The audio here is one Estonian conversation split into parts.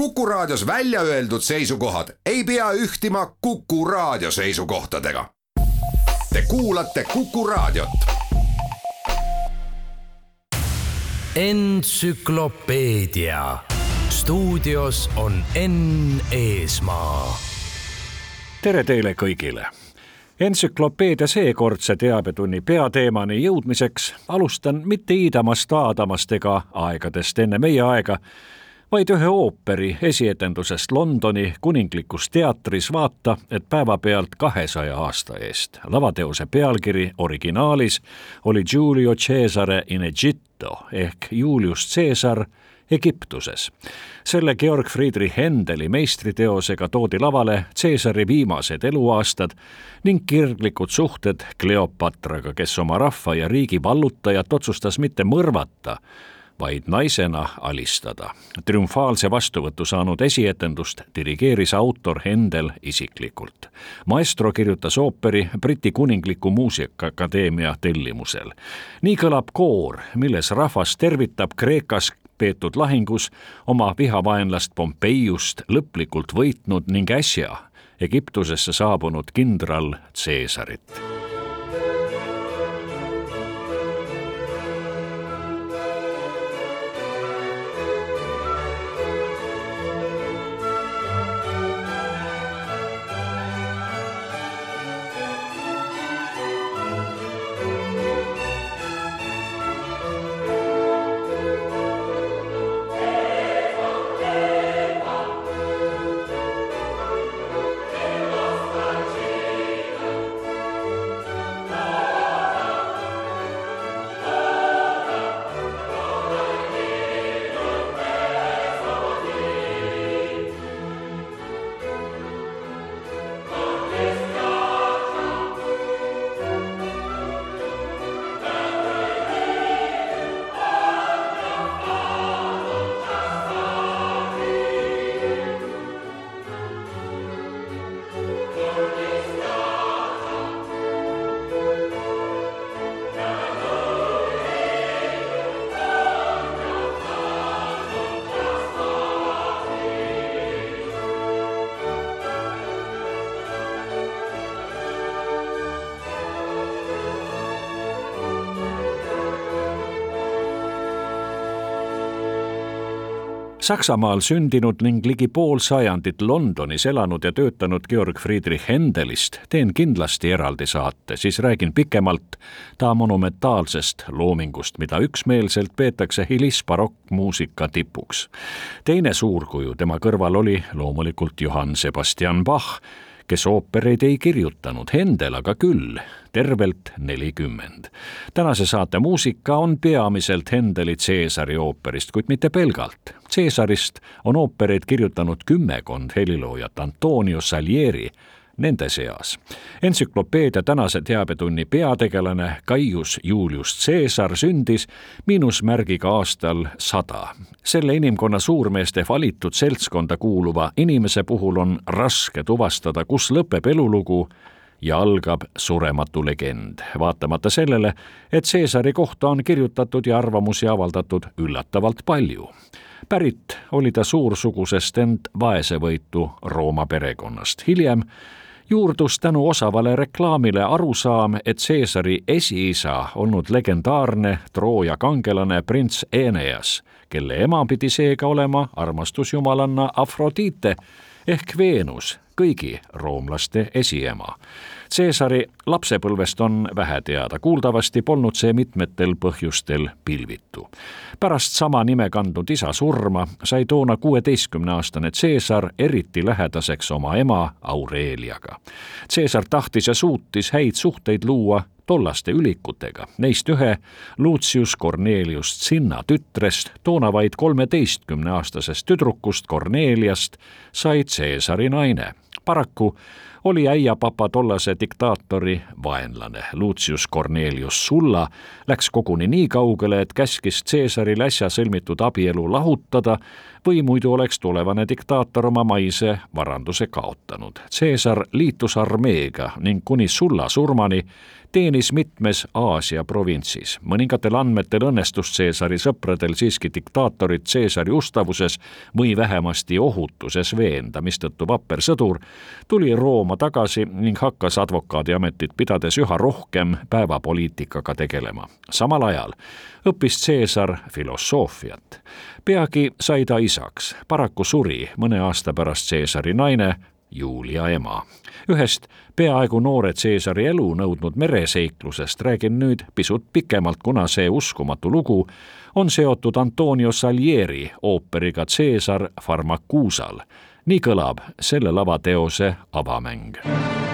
Kuku Raadios välja öeldud seisukohad ei pea ühtima Kuku Raadio seisukohtadega. Te kuulate Kuku Raadiot. entsüklopeedia stuudios on Enn Eesmaa. tere teile kõigile entsüklopeedia seekordse teabetunni peateemani jõudmiseks alustan mitte Iidamast, Aadamast ega aegadest enne meie aega, vaid ühe ooperi esietendusest Londoni kuninglikus teatris vaata, et päevapealt kahesaja aasta eest. lavateose pealkiri originaalis oli Giulio Cesare in Egitto ehk Julius Caesar Egiptuses. selle Georg Friedrich Händeli meistriteosega toodi lavale Caesari viimased eluaastad ning kirglikud suhted Kleopatraga, kes oma rahva ja riigi vallutajat otsustas mitte mõrvata, vaid naisena alistada. triumfaalse vastuvõtu saanud esietendust dirigeeris autor Hendel isiklikult. maestro kirjutas ooperi Briti Kuningliku Muusikaakadeemia tellimusel. nii kõlab koor, milles rahvas tervitab Kreekas peetud lahingus oma vihavaenlast Pompeiust lõplikult võitnud ning äsja Egiptusesse saabunud kindral Caesarit Saksamaal sündinud ning ligi pool sajandit Londonis elanud ja töötanud Georg Friedrich Händelist teen kindlasti eraldi saate, siis räägin pikemalt ta monumentaalsest loomingust, mida üksmeelselt peetakse hilisbarokkmuusika tipuks. teine suurkuju tema kõrval oli loomulikult Johann Sebastian Bach kes oopereid ei kirjutanud, Hendel aga küll, tervelt nelikümmend. tänase saate muusika on peamiselt Hendeli Caesari ooperist, kuid mitte pelgalt. Caesarist on oopereid kirjutanud kümmekond heliloojat Antonio Salieri nende seas. entsüklopeedia tänase teabetunni peategelane Caius Julius Caesar sündis miinusmärgiga aastal sada. selle inimkonna suurmeeste valitud seltskonda kuuluva inimese puhul on raske tuvastada, kus lõpeb elulugu ja algab surematu legend, vaatamata sellele, et Caesari kohta on kirjutatud ja arvamusi avaldatud üllatavalt palju. pärit oli ta suursugusest, ent vaesevõitu Rooma perekonnast, hiljem juurdus tänu osavale reklaamile arusaam, et Caesari esiisa olnud legendaarne Trooja kangelane prints Eneas, kelle ema pidi seega olema armastusjumalanna Afrodite ehk Veenus, kõigi roomlaste esiema. Caesari lapsepõlvest on vähe teada, kuuldavasti polnud see mitmetel põhjustel pilvitu. pärast sama nime kandnud isa surma sai toona kuueteistkümneaastane Caesar eriti lähedaseks oma ema Aureliaga. Caesar tahtis ja suutis häid suhteid luua tollaste ülikutega, neist ühe Lucius Cornelius Cinna tütrest, toona vaid kolmeteistkümneaastasest tüdrukust Corneliast sai Caesari naine. Paraku oli äiapapa tollase diktaatori vaenlane. Lucius Cornelius Sulla läks koguni nii kaugele, et käskis Caesaril äsja sõlmitud abielu lahutada või muidu oleks tulevane diktaator oma maise varanduse kaotanud. Caesar liitus armeega ning kuni Sulla surmani teenis mitmes Aasia provintsis. mõningatel andmetel õnnestus Caesari sõpradel siiski diktaatorit Caesari ustavuses või vähemasti ohutuses veenda, mistõttu vapper sõdur tuli Rooma tagasi ning hakkas advokaadiametit pidades üha rohkem päevapoliitikaga tegelema. samal ajal õppis Caesar filosoofiat. peagi sai ta isaks, paraku suri mõne aasta pärast Caesari naine Julia ema. ühest peaaegu noore Caesari elu nõudnud mereseiklusest räägin nüüd pisut pikemalt, kuna see uskumatu lugu on seotud Antonio Salieri ooperiga Caesar Farmacusal. nii kõlab selle lavateose avamäng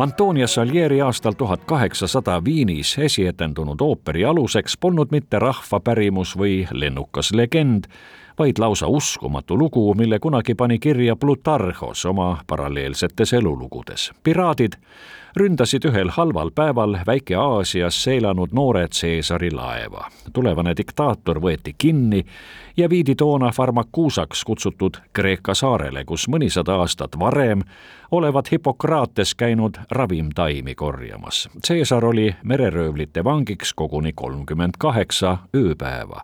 Antonia Salieri aastal tuhat kaheksasada Viinis esietendunud ooperi aluseks polnud mitte rahvapärimus või lennukas legend, vaid lausa uskumatu lugu, mille kunagi pani kirja Plutarhos oma paralleelsetes elulugudes. piraadid ründasid ühel halval päeval Väike-Aasias seilanud noore Caesari laeva. tulevane diktaator võeti kinni ja viidi toona Farmakusaks kutsutud Kreeka saarele, kus mõnisada aastat varem olevat Hippokrates käinud ravimtaimi korjamas. Caesar oli mereröövlite vangiks koguni kolmkümmend kaheksa ööpäeva.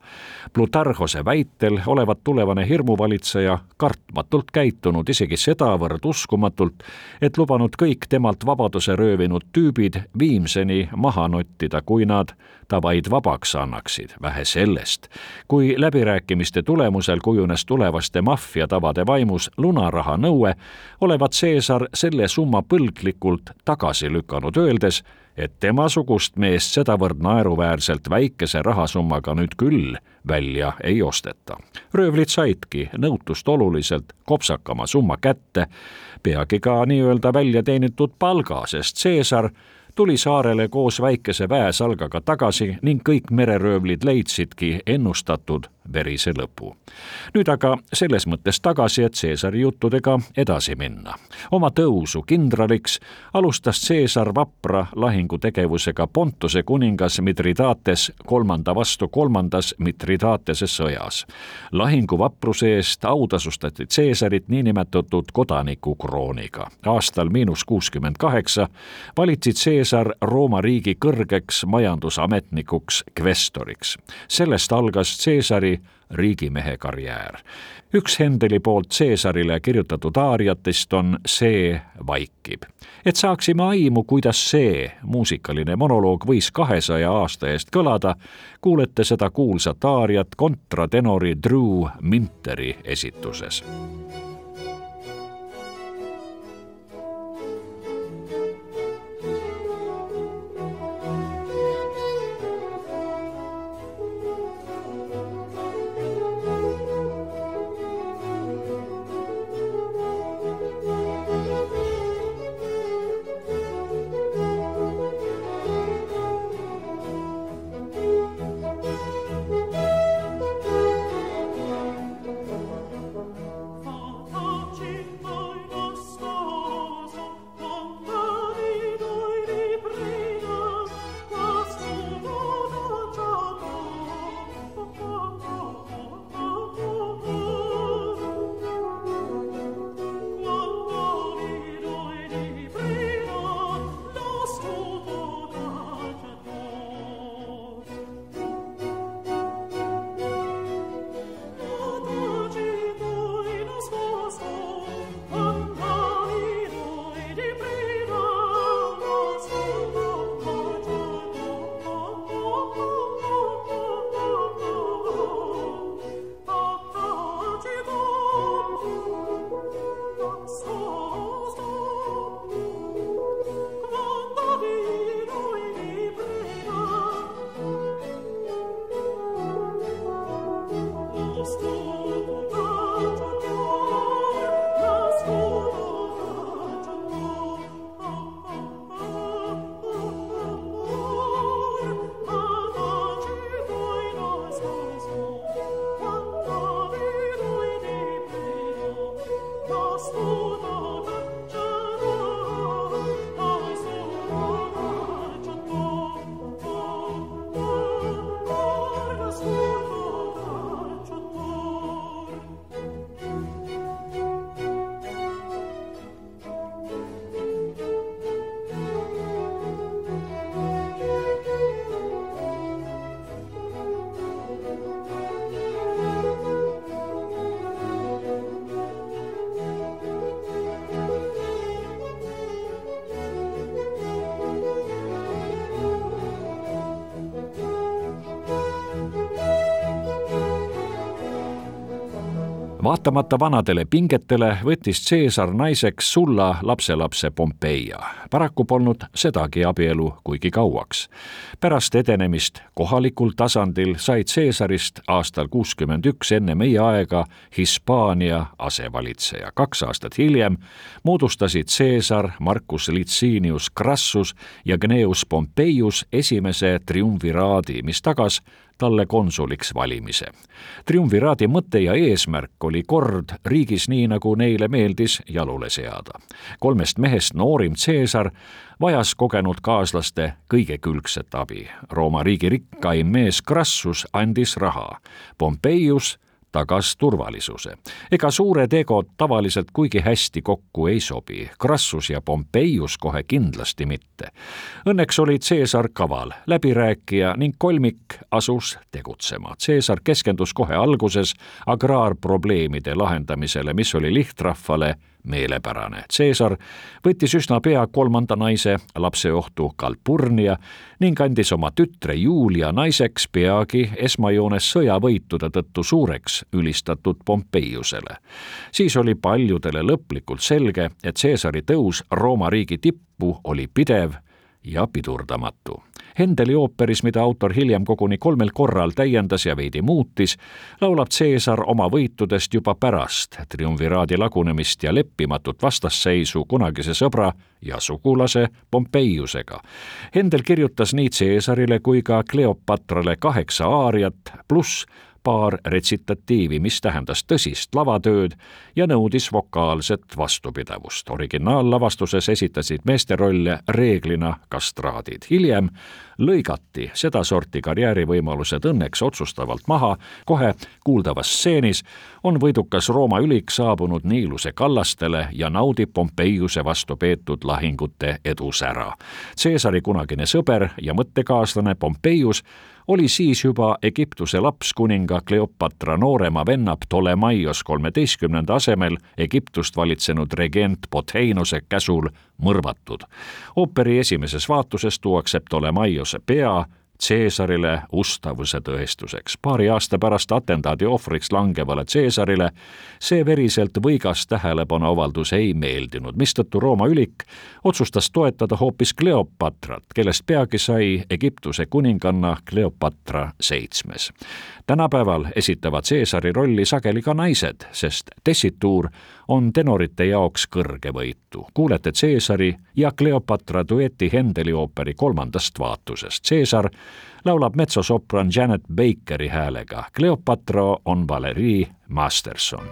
Plutarhose väitel olevat tulevane hirmuvalitseja kartmatult käitunud, isegi sedavõrd uskumatult, et lubanud kõik temalt vabaduse röövinud tüübid viimseni maha nottida, kui nad ta vaid vabaks annaksid, vähe sellest. kui läbirääkimiste tulemusel kujunes tulevaste maffiatavade vaimus lunaraha nõue, olevat Caesar selle summa põlglikult tagasi lükanud, öeldes, et temasugust meest sedavõrd naeruväärselt väikese rahasummaga nüüd küll välja ei osteta. röövlid saidki nõutust oluliselt kopsakama summa kätte, peagi ka nii-öelda välja teenitud palga, sest Caesar tuli saarele koos väikese väesalgaga tagasi ning kõik mereröövlid leidsidki ennustatud verise lõpu. nüüd aga selles mõttes tagasi, et Caesari juttudega edasi minna. oma tõusu kindraliks alustas Caesar vapra lahingutegevusega Pontuse kuningas Mitridates kolmanda vastu kolmandas Mitridatese sõjas. lahingu vapruse eest autasustati Caesarit niinimetatud kodanikukrooniga. aastal miinus kuuskümmend kaheksa valiti Caesar Rooma riigi kõrgeks majandusametnikuks kvestoriks. sellest algas Caesari riigimehe karjäär. üks Hendeli poolt Caesarile kirjutatud aariatest on See vaikib. et saaksime aimu, kuidas see muusikaline monoloog võis kahesaja aasta eest kõlada, kuulete seda kuulsat aariat kontratenori Drew Minteri esituses vaatamata vanadele pingetele võttis Caesar naiseks Sulla lapselapse Pompeia. paraku polnud sedagi abielu kuigi kauaks. pärast edenemist kohalikul tasandil sai Caesarist aastal kuuskümmend üks enne meie aega Hispaania asevalitseja. kaks aastat hiljem moodustasid Caesar, Marcus Licinius Crassus ja Gneus Pompeius esimese triumviraadi, mis tagas talle konsuliks valimise. triumviraadi mõte ja eesmärk oli kord riigis nii, nagu neile meeldis jalule seada. kolmest mehest noorim Caesar vajas kogenud kaaslaste kõigekülgset abi. Rooma riigi rikkaim mees Crassus andis raha. Pompeius tagas turvalisuse. ega suured egod tavaliselt kuigi hästi kokku ei sobi, Crassus ja Pompeius kohe kindlasti mitte. Õnneks oli Caesar kaval läbirääkija ning kolmik asus tegutsema. Caesar keskendus kohe alguses agraarprobleemide lahendamisele, mis oli lihtrahvale meelepärane. Caesar võttis üsna pea kolmanda naise lapseohtu Calpurnia ning andis oma tütre Julia naiseks peagi esmajoones sõjavõitude tõttu suureks ülistatud Pompeiusele. siis oli paljudele lõplikult selge, et Caesari tõus Rooma riigi tippu oli pidev ja pidurdamatu. Hendeli ooperis, mida autor hiljem koguni kolmel korral täiendas ja veidi muutis, laulab Caesar oma võitudest juba pärast triumviraadi lagunemist ja leppimatut vastasseisu kunagise sõbra ja sugulase Pompeiusega. Hendel kirjutas nii Caesarile kui ka Cleopatrale kaheksa aariat pluss paar retsitatiivi, mis tähendas tõsist lavatööd ja nõudis vokaalset vastupidavust. originaallavastuses esitasid meesterolle reeglina kastraadid. hiljem lõigati sedasorti karjäärivõimalused õnneks otsustavalt maha, kohe kuuldavas stseenis on võidukas Rooma ülik saabunud Niiluse kallastele ja naudib Pompeiuse vastu peetud lahingute edusära. Caesari kunagine sõber ja mõttekaaslane Pompeius oli siis juba Egiptuse lapskuninga Kleopatra noorema venna Ptolemaios kolmeteistkümnenda asemel Egiptust valitsenud regent Potheinose käsul mõrvatud. ooperi esimeses vaatuses tuuakse Ptolemaiose pea Caesarile ustavuse tõestuseks. paari aasta pärast atentaadi ohvriks langevale Caesarile see veriselt võigas tähelepanuavaldus ei meeldinud, mistõttu Rooma ülik otsustas toetada hoopis Kleopatrat, kellest peagi sai Egiptuse kuninganna Kleopatra seitsmes. tänapäeval esitavad Caesari rolli sageli ka naised, sest tessituur on tenorite jaoks kõrge võitu. kuulete Caesari ja Kleopatra dueti Hendeli ooperi kolmandast vaatusest. Caesar laulab metsosopran Janet Bakeri häälega, Kleopatra on Valerii Masterson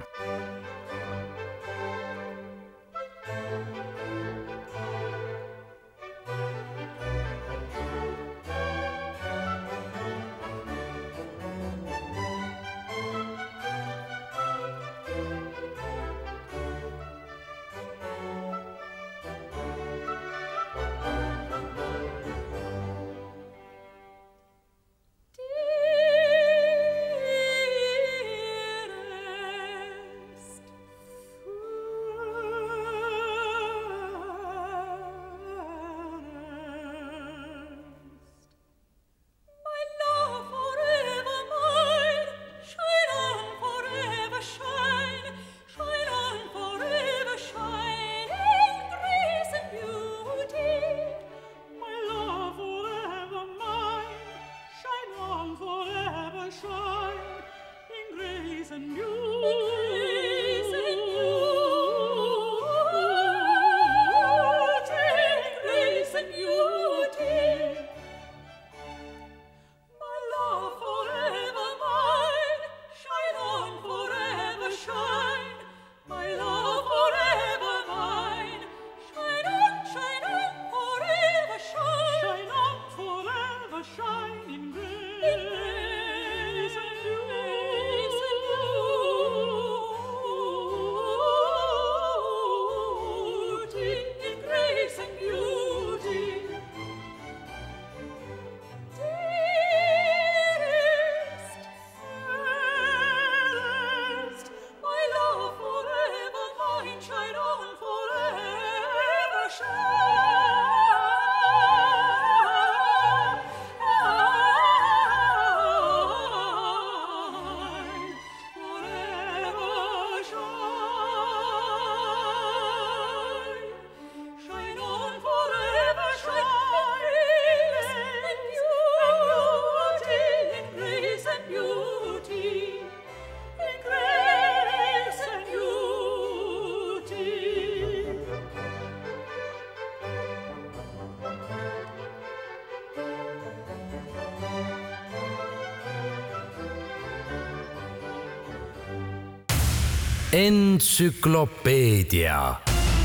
entsüklopeedia.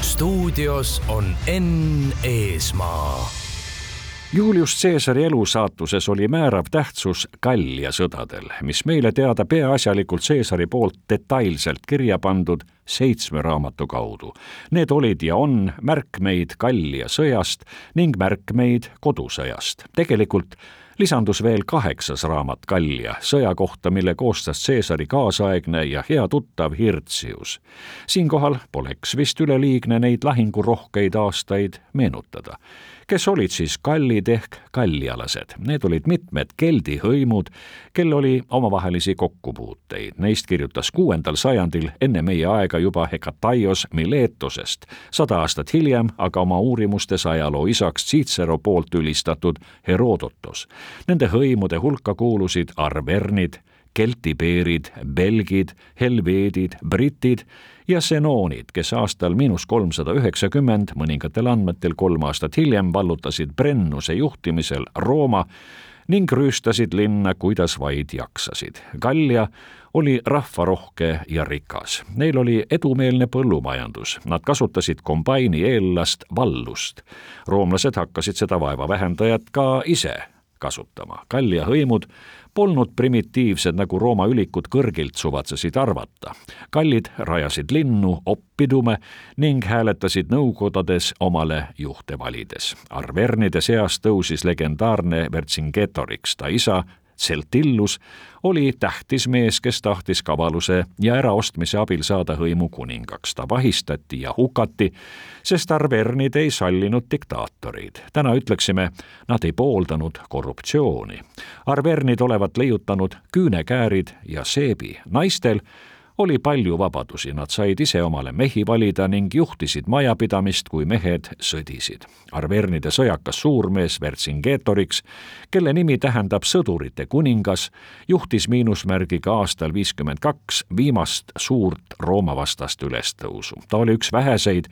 stuudios on Enn Eesmaa. Julius Caesari elusaatuses oli määrav tähtsus Gallia sõdadel, mis meile teada peaasjalikult Caesari poolt detailselt kirja pandud seitsme raamatu kaudu. Need olid ja on märkmeid Gallia sõjast ning märkmeid kodusõjast. tegelikult lisandus veel kaheksas raamat Gallia, sõja kohta, mille koostas Caesari kaasaegne ja hea tuttav Hirtsius. siinkohal poleks vist üleliigne neid lahingurohkeid aastaid meenutada kes olid siis kallid ehk kallialased. Need olid mitmed keldi hõimud, kel oli omavahelisi kokkupuuteid. Neist kirjutas kuuendal sajandil enne meie aega juba Hekataios Miletosest, sada aastat hiljem aga oma uurimustes ajaloo isaks Cicero poolt ülistatud Herodotos. Nende hõimude hulka kuulusid arvernid, keltibeerid, belgid, helveedid, britid ja senoonid, kes aastal miinus kolmsada üheksakümmend, mõningatel andmetel kolm aastat hiljem, vallutasid Brennuse juhtimisel Rooma ning rüüstasid linna, kuidas vaid jaksasid. Gallia oli rahvarohke ja rikas. Neil oli edumeelne põllumajandus, nad kasutasid kombaini eellast vallust. roomlased hakkasid seda vaevavähendajat ka ise kasutama. Gallia hõimud polnud primitiivsed, nagu Rooma ülikud kõrgilt suvatsesid arvata. kallid rajasid linnu oppidume ning hääletasid nõukodades omale juhte valides. Arvernide seas tõusis legendaarne Vercingetorix, ta isa Celtillus oli tähtis mees, kes tahtis kavaluse ja äraostmise abil saada hõimu kuningaks. ta vahistati ja hukati, sest arvernid ei sallinud diktaatoreid. täna ütleksime, nad ei pooldanud korruptsiooni. arvernid olevat leiutanud küünekäärid ja seebi. naistel oli palju vabadusi, nad said ise omale mehi valida ning juhtisid majapidamist, kui mehed sõdisid. Arvernide sõjakas suurmees Vercingetorix, kelle nimi tähendab sõdurite kuningas, juhtis miinusmärgiga aastal viiskümmend kaks viimast suurt Rooma vastast ülestõusu. ta oli üks väheseid,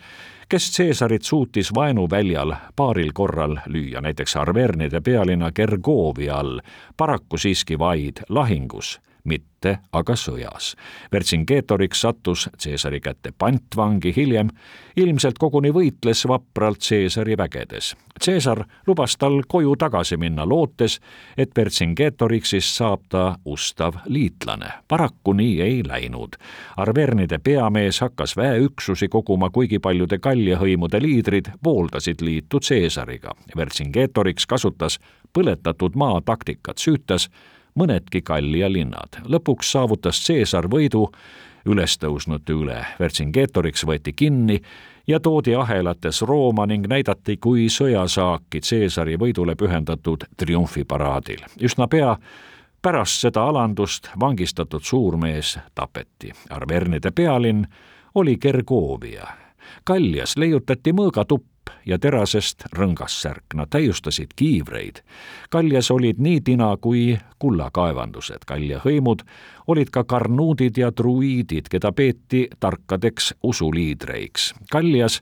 kes Caesarit suutis vaenuväljal paaril korral lüüa, näiteks Arvernide pealinna Gergovia all, paraku siiski vaid lahingus mitte aga sõjas. Vercingetorix sattus Caesari kätte pantvangi, hiljem ilmselt koguni võitles vapralt Caesari vägedes. Caesar lubas tal koju tagasi minna, lootes, et Vercingetorixist saab ta ustav liitlane. paraku nii ei läinud. Arvernide peamees hakkas väeüksusi koguma, kuigi paljude kaljahõimude liidrid pooldasid liitu Caesariga. Vercingetorix kasutas põletatud maa taktikat, süütas mõnedki Gallia linnad. lõpuks saavutas Caesar võidu ülestõusnute üle. Vercingetorix võeti kinni ja toodi ahelates Rooma ning näidati kui sõjasaaki Caesari võidule pühendatud triumfiparaadil. üsna pea pärast seda alandust vangistatud suurmees tapeti. Arvernide pealinn oli Gergovia. Kaljas leiutati mõõgatupp, ja terasest rõngassärk, nad täiustasid kiivreid. kaljas olid nii tina kui kullakaevandused, kalja hõimud olid ka karnuudid ja druiidid, keda peeti tarkadeks usuliidreiks. kaljas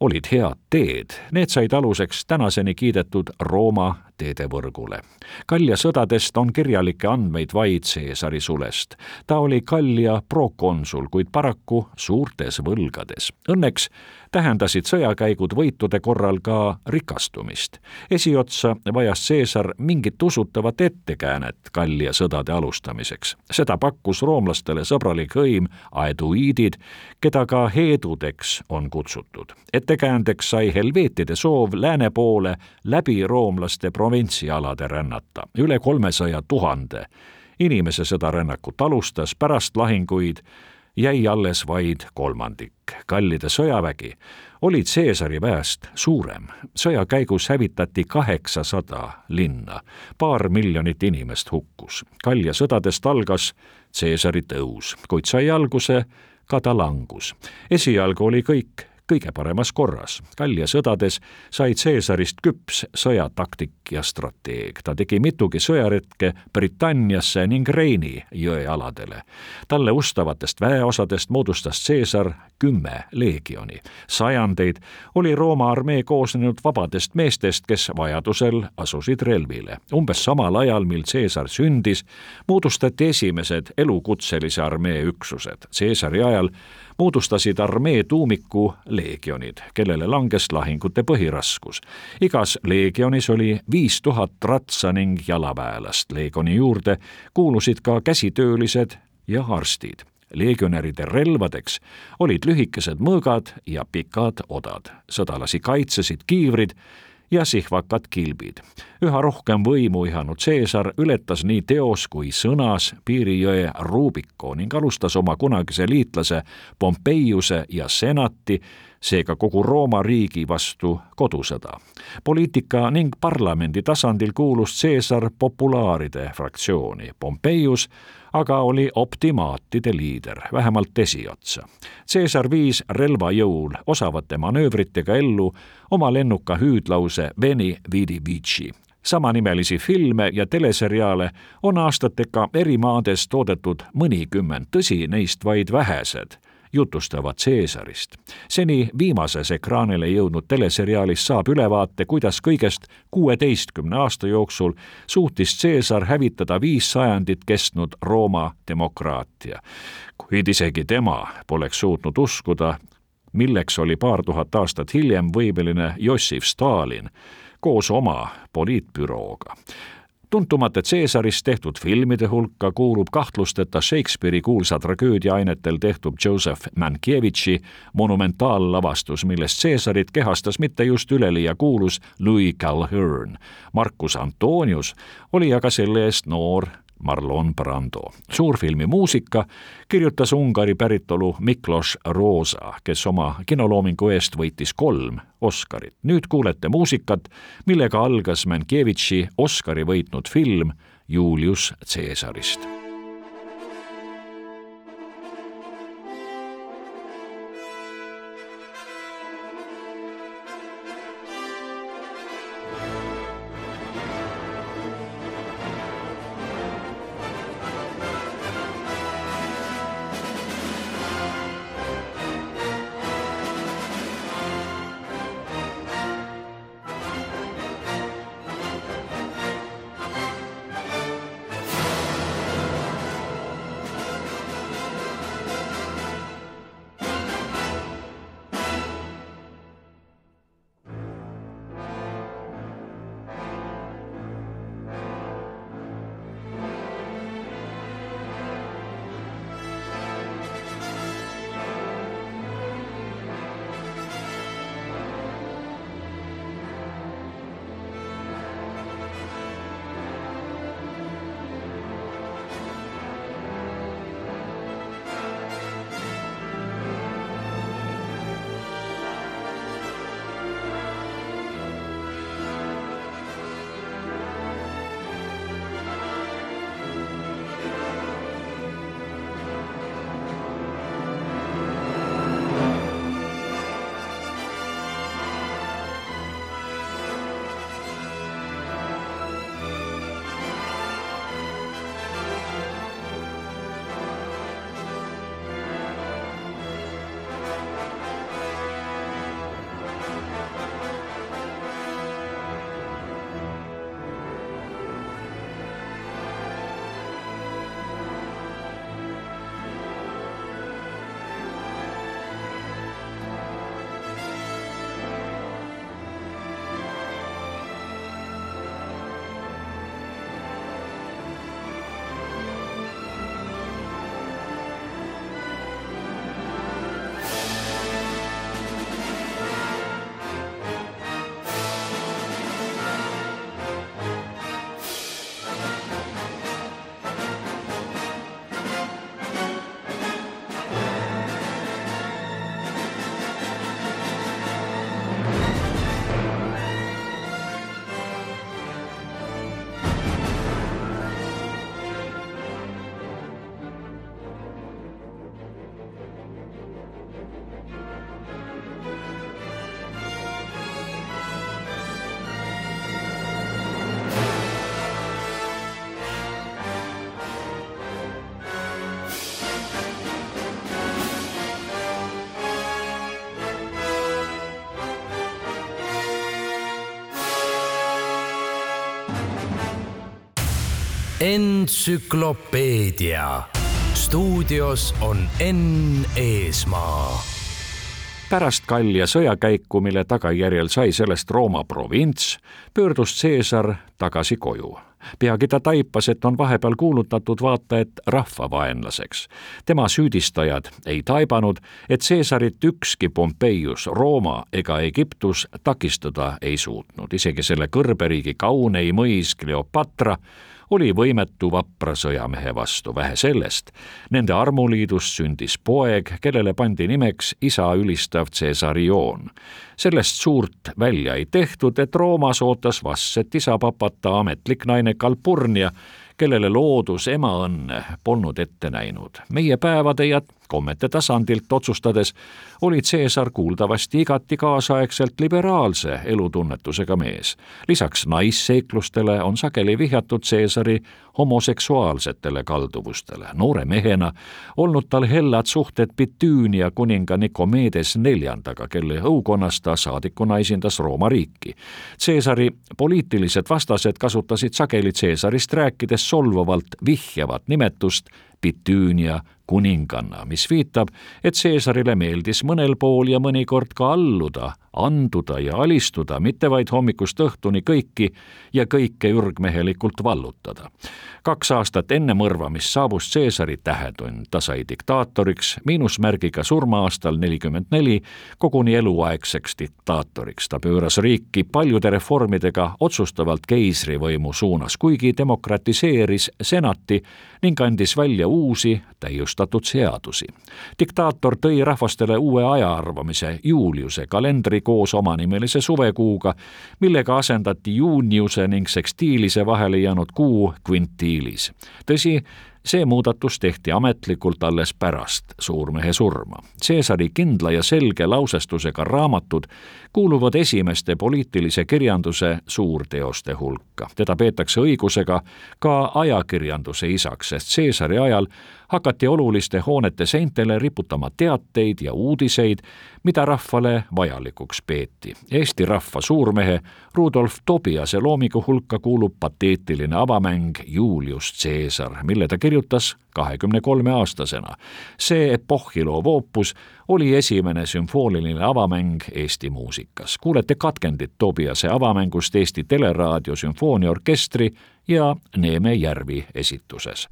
olid head teed, need said aluseks tänaseni kiidetud Rooma teedevõrgule. Kalja sõdadest on kirjalikke andmeid vaid Caesari sulest. ta oli Kalja prokonsul, kuid paraku suurtes võlgades. Õnneks tähendasid sõjakäigud võitude korral ka rikastumist. esiotsa vajas Caesar mingit usutavat ettekäänet Kalja sõdade alustamiseks. seda pakkus roomlastele sõbralik hõim aeduiidid, keda ka heedudeks on kutsutud. ettekäändeks sai helveetide soov lääne poole läbi roomlaste pro-, provintsialade rännata. üle kolmesaja tuhande inimese seda rännakut alustas, pärast lahinguid jäi alles vaid kolmandik. kallide sõjavägi oli Caesari väest suurem. sõja käigus hävitati kaheksasada linna, paar miljonit inimest hukkus. Kalja sõdadest algas Caesari tõus, kuid sai alguse ka ta langus. esialgu oli kõik kõige paremas korras. Gallia sõdades sai Caesarist küps sõjataktik ja strateeg. ta tegi mitugi sõjaretke Britanniasse ning Reini jõe aladele. talle ustavatest väeosadest moodustas Caesar kümme leegioni. sajandeid oli Rooma armee koosnenud vabadest meestest, kes vajadusel asusid relvile. umbes samal ajal, mil Caesar sündis, moodustati esimesed elukutselise armee üksused. Caesari ajal moodustasid armee tuumiku leegionid, kellele langes lahingute põhiraskus. igas leegionis oli viis tuhat ratsa ning jalaväelast, leegioni juurde kuulusid ka käsitöölised ja arstid legionäride relvadeks olid lühikesed mõõgad ja pikad odad. sõdalasi kaitsesid kiivrid ja sihvakad kilbid. üha rohkem võimu ihanud Caesar ületas nii teos kui sõnas piirijõe Rubiko ning alustas oma kunagise liitlase Pompeiuse ja senati seega kogu Rooma riigi vastu kodusõda. poliitika ning parlamendi tasandil kuulus Caesar populaaride fraktsiooni, Pompeius aga oli optimaatide liider, vähemalt esiotsa. Caesar viis relvajõul osavate manöövritega ellu oma lennuka hüüdlause Veni vidi vici samanimelisi filme ja teleseriaale on aastatega eri maades toodetud mõnikümmend, tõsi, neist vaid vähesed jutustavad Caesarist. seni viimases ekraanile jõudnud teleseriaalis saab ülevaate, kuidas kõigest kuueteistkümne aasta jooksul suutis Caesar hävitada viis sajandit kestnud Rooma demokraatia. kuid isegi tema poleks suutnud uskuda, milleks oli paar tuhat aastat hiljem võimeline Jossif Stalin koos oma poliitbürooga tuntumate Caesarist tehtud filmide hulka kuulub kahtlusteta Shakespeare'i kuulsa tragöödiainetel tehtud Joseph Mankiewiczi monumentaallavastus, milles Caesarit kehastas mitte just üleliia kuulus Louis Calhern. Marcus Antonius oli aga selle eest noor Marlon Brando. suurfilmi muusika kirjutas Ungari päritolu Miklos Roosa, kes oma kinoloomingu eest võitis kolm Oscarit. nüüd kuulete muusikat, millega algas Mankiewiczi Oscari võitnud film Julius Caesarist entsüklopeedia. stuudios on Enn Eesmaa. pärast kalja sõjakäiku, mille tagajärjel sai sellest Rooma provints, pöördus Caesar tagasi koju peagi ta taipas, et on vahepeal kuulutatud vaata et rahvavaenlaseks. tema süüdistajad ei taibanud, et Caesarit ükski Pompeius, Rooma ega Egiptus takistada ei suutnud, isegi selle kõrberiigi kauneim mõis Cleopatra oli võimetu vapra sõjamehe vastu, vähe sellest. Nende armuliidust sündis poeg, kellele pandi nimeks isa ülistav Cäsarion. sellest suurt välja ei tehtud, et Roomas ootas vastset isapapata ametlik naine Calpurnia, kellele loodus ema õnne polnud ette näinud. meie päevade ja kommete tasandilt otsustades oli Caesar kuuldavasti igati kaasaegselt liberaalse elutunnetusega mees. lisaks naisseiklustele on sageli vihjatud Caesari homoseksuaalsetele kalduvustele. noore mehena olnud tal hellad suhted Bitüünia kuninga Nikomedes neljandaga, kelle õukonnas ta saadikuna esindas Rooma riiki. Caesari poliitilised vastased kasutasid sageli Caesarist rääkides solvavalt vihjavat nimetust Bitüünia kuninganna, mis viitab, et Caesarile meeldis mõnel pool ja mõnikord ka alluda, anduda ja alistuda, mitte vaid hommikust õhtuni kõiki ja kõike ürgmehelikult vallutada. kaks aastat enne mõrvamist saabus Caesari tähetund, ta sai diktaatoriks, miinusmärgiga surma-aastal nelikümmend neli, koguni eluaegseks diktaatoriks. ta pööras riiki paljude reformidega otsustavalt keisrivõimu suunas, kuigi demokratiseeris senati ning andis välja uusi, täiustatud seadusi. diktaator tõi rahvastele uue ajaarvamise, Juliuse kalendri koos omanimelise suvekuuga, millega asendati juuniuse ning sekstiilise vahele jäänud kuu kvintiilis. tõsi, see muudatus tehti ametlikult alles pärast suurmehe surma. Caesari kindla ja selge lausestusega raamatud kuuluvad esimeste poliitilise kirjanduse suurteoste hulka. teda peetakse õigusega ka ajakirjanduse isaks, sest Caesari ajal hakati oluliste hoonete seintele riputama teateid ja uudiseid, mida rahvale vajalikuks peeti. Eesti rahva suurmehe Rudolf Tobiase loomingu hulka kuulub pateetiline avamäng Julius Caesar, mille ta kirjutas kahekümne kolme aastasena. see epohhiloov oopus oli esimene sümfooniline avamäng Eesti muusikas. kuulete katkendit Tobiase avamängust Eesti Teleraadio sümfooniaorkestri ja Neeme Järvi esituses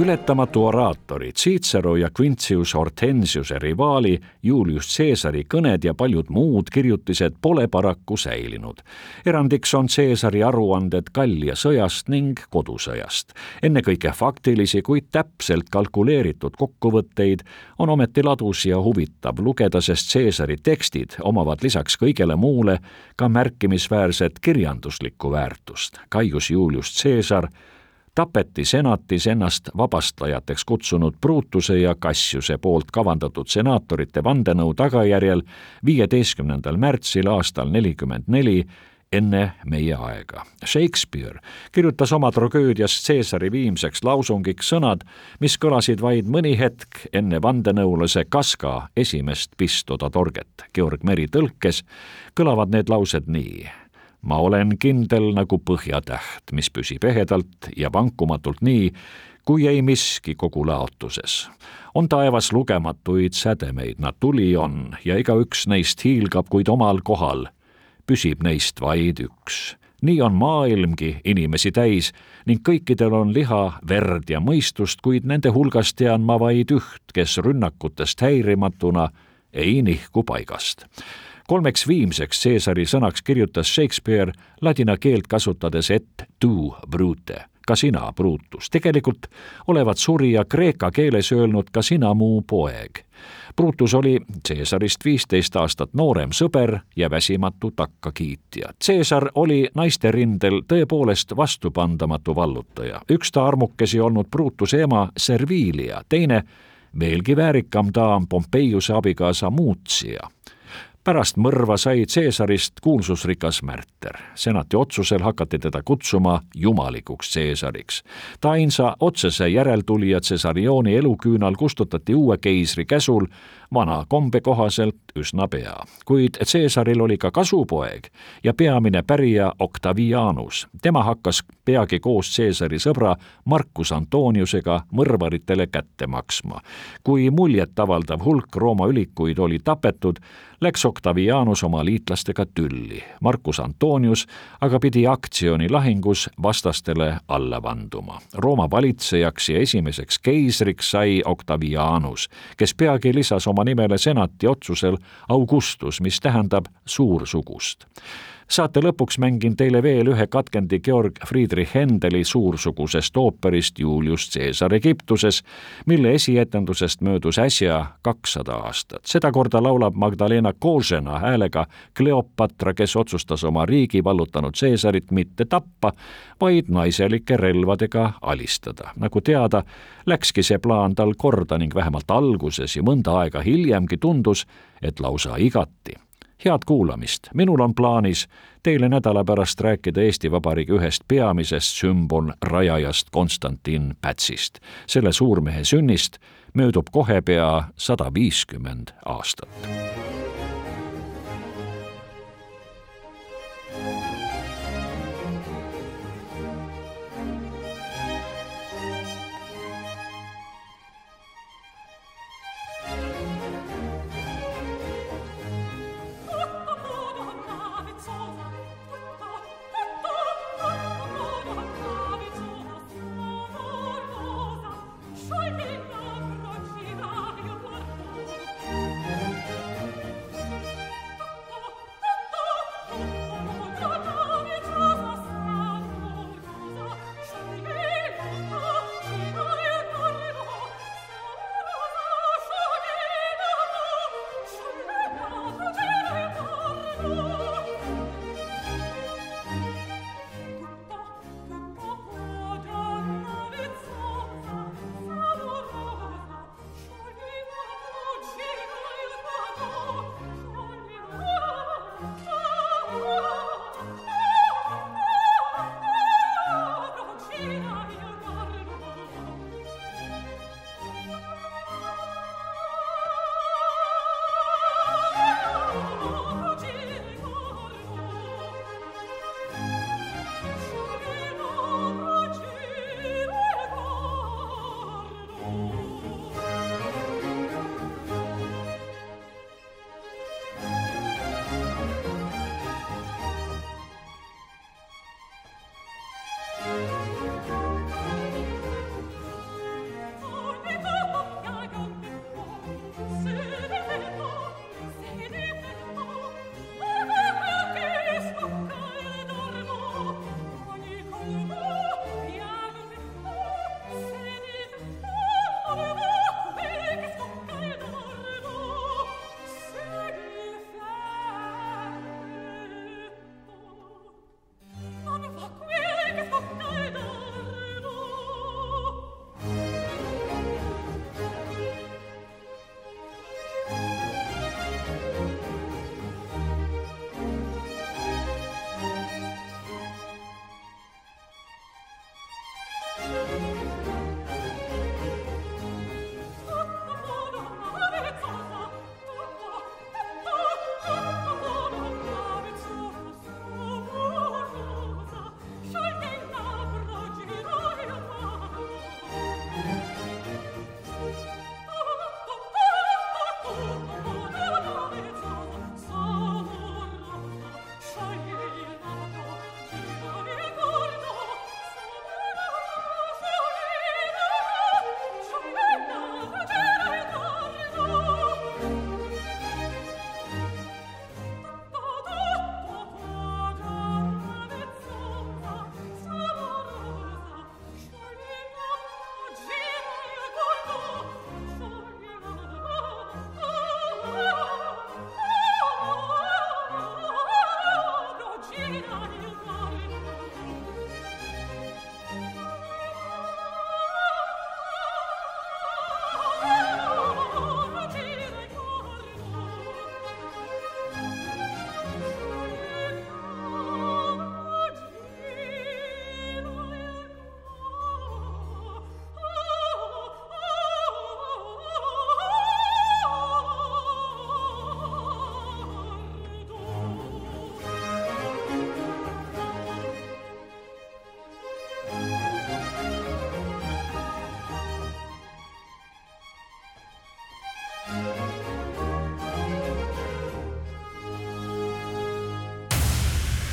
ületamatu oraatori Cicero ja Quintius Hortensiuse rivaali Julius Caesari kõned ja paljud muud kirjutised pole paraku säilinud. erandiks on Caesari aruanded Gallia sõjast ning kodusõjast. ennekõike faktilisi, kuid täpselt kalkuleeritud kokkuvõtteid on ometi ladus ja huvitav lugeda, sest Caesari tekstid omavad lisaks kõigele muule ka märkimisväärset kirjanduslikku väärtust. Caius Julius Caesar tapeti senatis ennast vabastajateks kutsunud Brutuse ja Cassiuse poolt kavandatud senaatorite vandenõu tagajärjel viieteistkümnendal märtsil aastal nelikümmend neli enne meie aega. Shakespeare kirjutas oma tragöödias Caesari viimseks lausungiks sõnad, mis kõlasid vaid mõni hetk enne vandenõulase Kaska esimest pistoda torget. Georg Meri tõlkes kõlavad need laused nii ma olen kindel nagu põhjatäht, mis püsib ehedalt ja vankumatult nii, kui ei miski kogu laotuses. on taevas lugematuid sädemeid, nad tuli on ja igaüks neist hiilgab, kuid omal kohal püsib neist vaid üks. nii on maailmgi inimesi täis ning kõikidel on liha, verd ja mõistust, kuid nende hulgast tean ma vaid üht, kes rünnakutest häirimatuna ei nihku paigast kolmeks viimseks Caesari sõnaks kirjutas Shakespeare ladina keelt kasutades et tu brute, ka sina, Brutus. tegelikult olevat surija kreeka keeles öelnud ka sina, mu poeg. Brutus oli Caesarist viisteist aastat noorem sõber ja väsimatu takkakiitja. Caesar oli naiste rindel tõepoolest vastupandamatu vallutaja. üks ta armukesi olnud Brutuse ema Servilia, teine veelgi väärikam daam Pompeiuse abikaasa Muutsia pärast mõrva sai Caesarist kuulsusrikas märter. senati otsusel hakati teda kutsuma jumalikuks Caesariks. ta ainsa otsese järeltulija Cesarioni eluküünal kustutati uue keisri käsul vana kombe kohaselt üsna pea. kuid Caesaril oli ka kasupoeg ja peamine pärija Octavianus. tema hakkas peagi koos Caesari sõbra Marcus Antoniusega mõrvaritele kätte maksma. kui muljetavaldav hulk Rooma ülikuid oli tapetud, läks Octavianus oma liitlastega tülli. Marcus Antonius aga pidi aktsiooni lahingus vastastele alla vanduma. Rooma valitsejaks ja esimeseks keisriks sai Octavianus, kes peagi lisas oma nimele senati otsusel Augustus, mis tähendab suursugust saate lõpuks mängin teile veel ühe katkendi Georg Friedrich Händeli suursugusest ooperist Julius Caesar Egiptuses, mille esietendusest möödus äsja kakssada aastat. sedakorda laulab Magdalena Kožena häälega Kleopatra, kes otsustas oma riigi vallutanud Caesarit mitte tappa, vaid naiselike relvadega alistada. nagu teada, läkski see plaan tal korda ning vähemalt alguses ja mõnda aega hiljemgi tundus, et lausa igati head kuulamist, minul on plaanis teile nädala pärast rääkida Eesti Vabariigi ühest peamisest sümbolrajajast Konstantin Pätsist. selle suurmehe sünnist möödub kohe pea sada viiskümmend aastat